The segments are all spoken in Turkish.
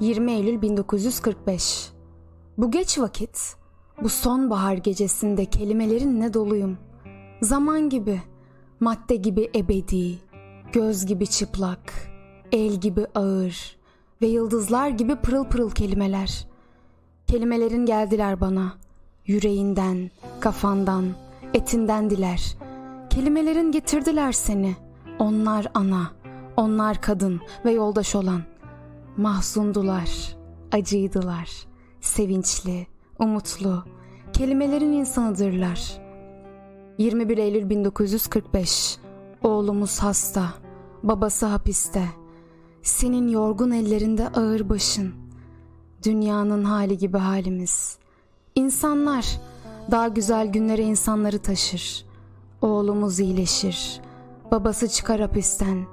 20 Eylül 1945 Bu geç vakit, bu sonbahar gecesinde kelimelerinle doluyum. Zaman gibi, madde gibi ebedi, göz gibi çıplak, el gibi ağır ve yıldızlar gibi pırıl pırıl kelimeler. Kelimelerin geldiler bana, yüreğinden, kafandan, etinden diler. Kelimelerin getirdiler seni, onlar ana, onlar kadın ve yoldaş olan. Mahzundular, acıydılar, sevinçli, umutlu, kelimelerin insanıdırlar. 21 Eylül 1945 Oğlumuz hasta, babası hapiste. Senin yorgun ellerinde ağır başın. Dünyanın hali gibi halimiz. İnsanlar daha güzel günlere insanları taşır. Oğlumuz iyileşir. Babası çıkar hapisten.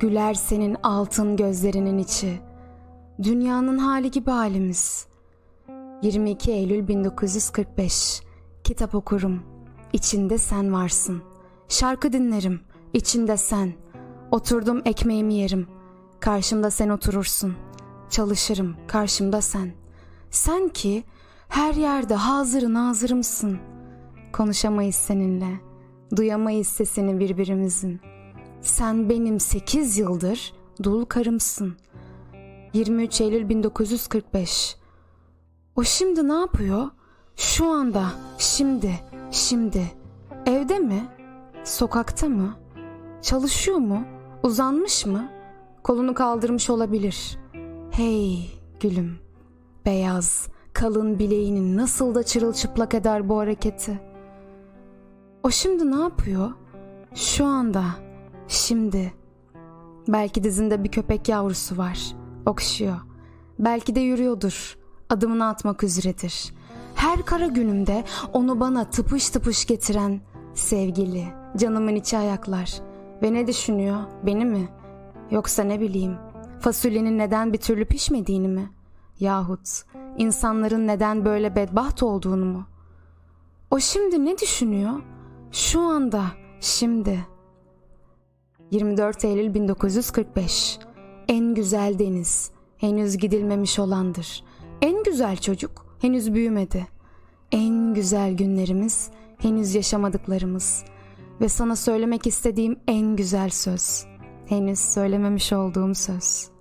Güler senin altın gözlerinin içi. Dünyanın hali gibi halimiz. 22 Eylül 1945 Kitap okurum. İçinde sen varsın. Şarkı dinlerim. İçinde sen. Oturdum ekmeğimi yerim. Karşımda sen oturursun. Çalışırım. Karşımda sen. Sen ki her yerde hazır nazırımsın. Konuşamayız seninle. Duyamayız sesini birbirimizin. Sen benim sekiz yıldır dul karımsın. 23 Eylül 1945 O şimdi ne yapıyor? Şu anda, şimdi, şimdi. Evde mi? Sokakta mı? Çalışıyor mu? Uzanmış mı? Kolunu kaldırmış olabilir. Hey gülüm. Beyaz, kalın bileğinin nasıl da çırılçıplak eder bu hareketi. O şimdi ne yapıyor? Şu anda, şimdi. Belki dizinde bir köpek yavrusu var. Okşuyor. Belki de yürüyordur. Adımını atmak üzeredir. Her kara günümde onu bana tıpış tıpış getiren sevgili, canımın içi ayaklar. Ve ne düşünüyor? Beni mi? Yoksa ne bileyim, fasulyenin neden bir türlü pişmediğini mi? Yahut insanların neden böyle bedbaht olduğunu mu? O şimdi ne düşünüyor? Şu anda, şimdi. 24 Eylül 1945 En güzel deniz, henüz gidilmemiş olandır. En güzel çocuk, henüz büyümedi. En güzel günlerimiz, henüz yaşamadıklarımız. Ve sana söylemek istediğim en güzel söz, henüz söylememiş olduğum söz.''